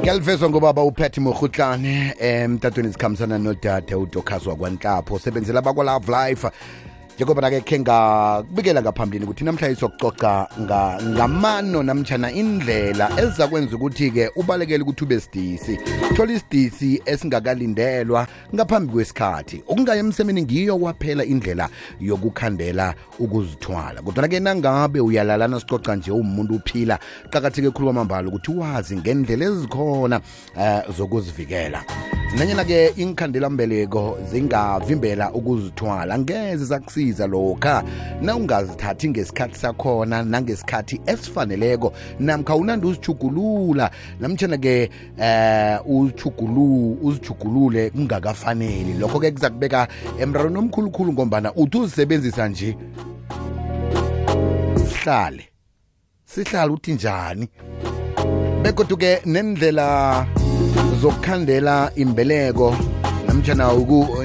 ngiyalivezwa ngobaba uphat morhutlane emtatweni um, zikhambisana nodade udokhas wakwanhlapho sebenzela abakwa-love life njengoba nake khe ngakubikela ngaphambilini ukuthi namhlanje sokucoca ngamano namtshana indlela ezizakwenza ukuthi-ke ubalekele ukuthi ube sidisi thola isidisi esingakalindelwa ngaphambi kwesikhathi okungaye emsemeni ngiyo kwaphela indlela yokukhandela ukuzithwala kodwana-ke nangabe uyalalana sicoca nje umuntu uphila qakatheke khulu kwamambala ukuthi wazi ngendlela ezikhona um zokuzivikela nanyena-ke inkhandelambeleko zingavimbela ukuzithwala ngeze zakusiza lokha na ungazithathi ngesikhathi sakhona nangesikhathi esifaneleko namkha unandi uzithugulula namtshana-ke eh uchugulu uzijugulule kungakafaneli lokho ke kuzakubeka emrarweni omkhulukhulu ngombana uthi uzisebenzisa nje sihlale sihlale uthi njani begoduke nendlela zokukhandela imbeleko namtshana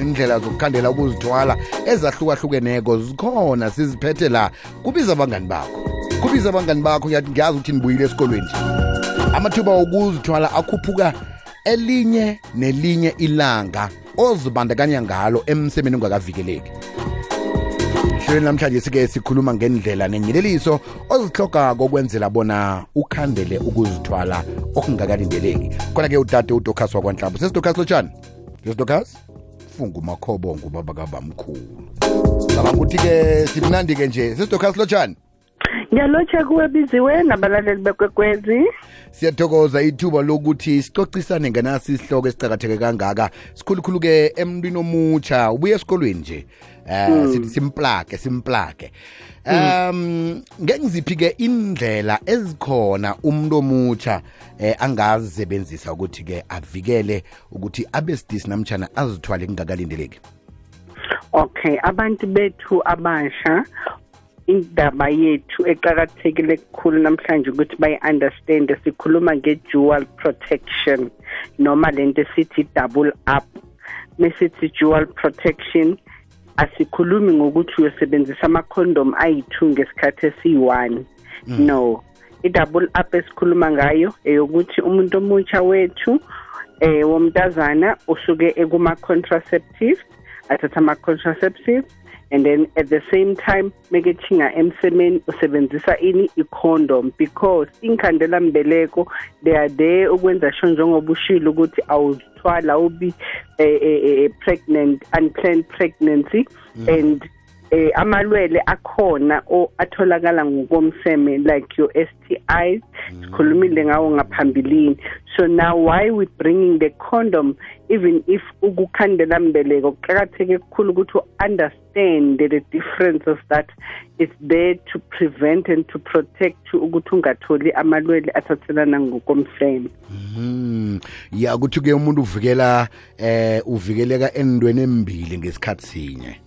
indlela zokukhandela ukuzithwala ezahlukahlukeneko zikhona siziphethe la kubiza abangani bakho kubiza abangani bakho ngiyathi ngiyazi ukuthi nibuyile esikolweni amathuba wokuzithwala akhuphuka elinye nelinye ilanga ozibandakanya ngalo emsemeni ungakavikeleki hlelweni namhlanje sike sikhuluma ngendlela nenyeleliso ozihloga kokwenzela bona ukhandele ukuzithwala okungakalindeleki khona-ke udade udokhasi wakwanhlabo sesidokhasi lotshani sesidokhasi funga umakhobo ngubaba kabamkhulu cabanga ukuthi-ke simnandi-ke nje sesidokhasi lotshani ngiyalotsha kuwe biziwe nabalaleli bekwekwezi siyathokoza ithuba lokuthi sicocisane ngenasi isihloko esicakatheke kangaka sikhulukhulu-ke emntwini omutsha ubuye esikolweni nje um uh, sithi simplake simplake um ngengiziphi-ke indlela ezikhona umuntu omutsha um eh, angazisebenzisa ukuthi-ke avikele ukuthi abesidisi namtshana azithwale kungakalindeleki okay abantu bethu abasha indaba yethu eqakathekile kukhulu namhlanje ukuthi bayi-understand sikhuluma nge-dual protection noma le nto esithi double up mesithi dual protection asikhulumi ngokuthi uyosebenzisa ama-condom ayi-two ngesikhathi esiyi-one mm. no i-double up esikhuluma ngayo eyokuthi umuntu omutsha wethu eh womntazana usuke ekuma-contraceptive athatha ama-contraceptive and then at the same time mekethinga emsemeni usebenzisa ini i-condom because iinkhandelambeleko they are there ukwenza sho njengoba ushile ukuthi awuzithwala ubi eh, eh, eh, pregnant unplanned pregnancy mm. and eh amalwele akhona o atholakala ngokomseme like your STIs mm. sikhulumile ngawo ngaphambilini so now why we bringing the condom even if ukukhandela mbeleko kuqakatheke kukhulu ukuthi understand the difference of that is there to prevent and to protect ukuthi ungatholi amalwele athathelana ngokomseme mm ya ukuthi ke umuntu uvikela eh uvikeleka endweni embili ngesikhathi sinye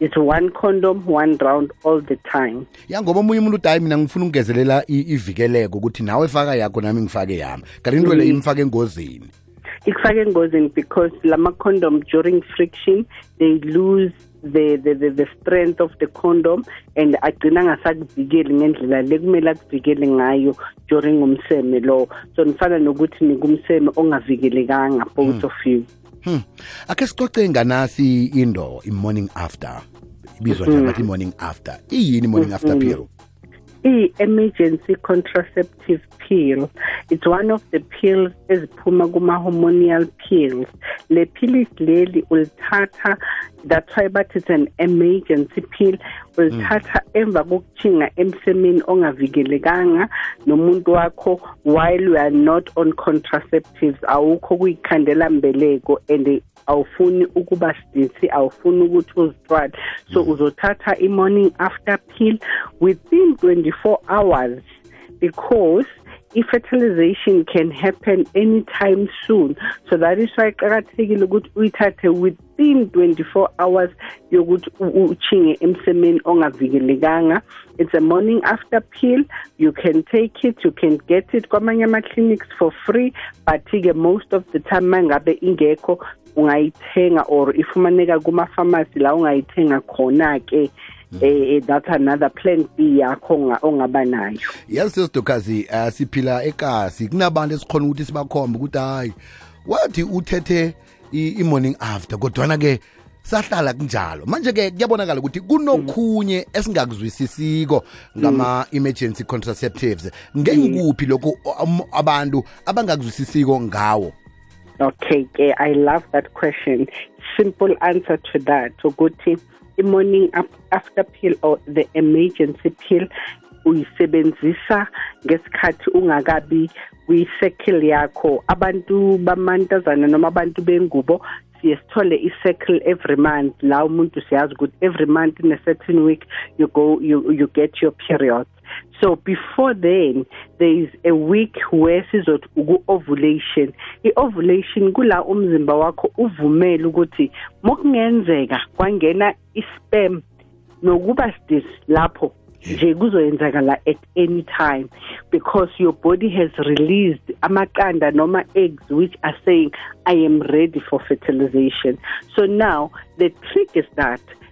it's one condom one round all the time ya ngoba omunye umuntu uthi hayi mina ngifuna ukungezelela ivikeleko ukuthi nawe faka yakho nami ngifake yami kanti into le mm. imfake engozini ikufake engozini because lama condom during friction they lose the, the, the, the strength of the condom and agcina angasakuvikeli ngendlela le kumele akuvikele ngayo during umseme lowo so nifana nokuthi nikumseme ongavikelekanga both mm. of you hmm. akhe sicoce nganasi into i-morning after ibizwa nje ngathi hmm. morning after iyini morning after hmm. pill i-emergency contraceptive pill it's one of the pills eziphuma kuma-hormonial pills le philisi leli ulithatha that's why bathi it's an emergency pill ulithatha mm. emva kokutshinga emsemeni ongavikelekanga nomuntu wakho while we are not on contraceptive chiefs awukho kuyikhandela mbeleko and awufuni ukuba sidisi awufuni ukuthi uzithwale so mm. uzothatha i-morning after pill within 24 hours because i-fertilization can happen anytime soon so that is why iqakathekile ukuthi uyithathe with within 24 hours yokuthi uchinge emsemeni ongavikelekanga it's a morning after pill you can take it you can get it kwamanye ama-clinics for free but-ke most of the time mangabe ingekho ungayithenga or ifumaneka kuma-pharmacy la ungayithenga khona-ke Mm. Eh, eh that's another plan B yakho ongaba nayo yazi sesidokazi eh, siphila ekasi kunabantu esikhona ukuthi sibakhombe ukuthi hayi wathi uthethe i-morning after kodwana-ke sahlala kunjalo manje ke kuyabonakala ukuthi kunokhunye esingakuzwisisiko ngama emergency contraceptives ngengikuphi lokho um, abantu abangakuzwisisiko ngawo okay ke i love that question simple answer to that ukuthi i-morning after pill or the emergency pill uyisebenzisa ngesikhathi ungakabi kwi-circle yakho abantu bamantazana noma abantu bengubo siye sithole i-circle every month la umuntu siyazi ukuthi every month in a certain week you go you, you get your period so before then there is a week where sizothi uku-ovulation i-ovulation kula umzimba wakho uvumele ukuthi mokungenzeka kwangena i-spam nokuba sidis lapho nje kuzoyenzakala at any time because your body has released amaqanda noma eggs which are saying i am ready for fertilization so now the trick is that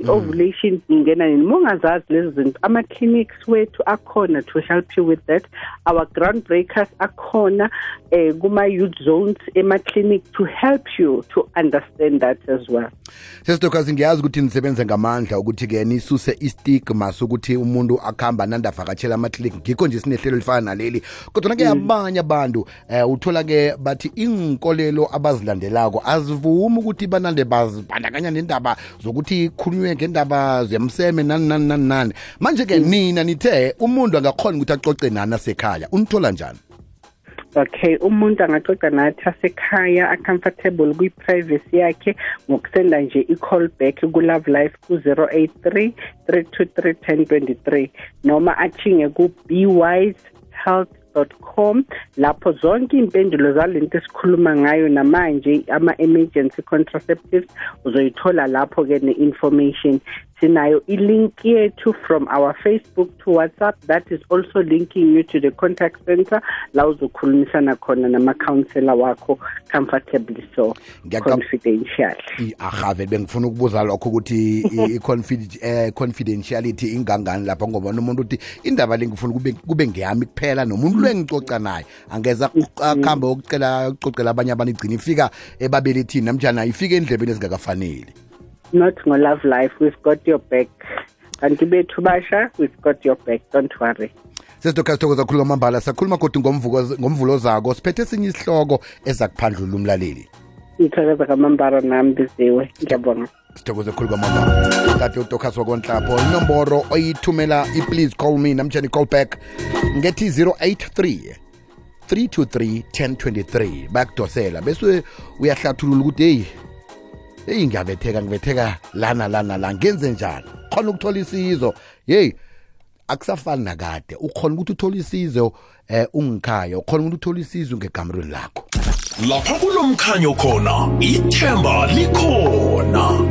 i-ovulation ingena nini mungazazi lezi zinto ama-clinics wethu akhona to help you with that our ground breakers akhona eh kuma-youth zones ema-clinic to help you to understand that as well sesitokhazi ngiyazi ukuthi nisebenze ngamandla ukuthi-ke nisuse istigma sokuthi umuntu akuhamba nandavakatshela ama-clinic ngikho nje sinehlelo elifana naleli kodwa nake mm. abanye abantu eh uthola ke bathi inkolelo abazilandelako azivumi ukuthi banande bazibandakanya nendaba zokuthi ikhulunywe ngendaba zemseme nani nani nani nani manje ke mm. nina nithe umuntu angakhona ukuthi acoce nani asekhaya unithola njani okay umuntu angaxoxa nathi asekhaya acomfortable kwi-privacy yakhe ngokusenda nje i-call back ku-love life ku-083 323 1023 noma achinge ku-b wise health com lapho zonke iy'mpendulo zale nto esikhuluma ngayo namanje ama-emergency contraceptives uzoyithola lapho-ke ne-information sinayo i-link yethu from our facebook to whatsapp that is also linking you to the contact center la uzokhulumisana khona nama-counselor wakho comfortably so confidential ahave bengifuna ukubuza lokho ukuthi i-confidentiality eh, ingangani lapha ngoba nomuntu uthi indaba le ngifuna kube ngeyami kuphela nomuntu lwengicoca naye angeza akuhambe okucela ucocela abanye abantu igcina ifika ebabelethini namjana ifike endlebeni ezingakafanele not ngo-love life we've got your back kanti bethu basha we've got your back don't worry sesidoka sithokoza khulu kwamambala sakhuluma kodwa ngomvulo ozako siphethe esinye isihloko eza kuphandlula umlaleli ngithokoza kamambala nami biziwe ngiyabonga sithokoze khulu kwamambala kade udokhas wakonhlapho inomboro oyithumela i-please call me namtshani call back ngethi 083 323 1023 bakudosela bese uyahlathulula ukuthi eyi eyi ngiyabetheka ngibetheka lana lana la ngenze njani khona ukuthola isizo yeyi akusafani nakade ukhona ukuthi uthole isizo eh ungikhaya ukhona ukuthi uthole isizo ngegamrweni lakho lapha kulomkhanyo khona ithemba likhona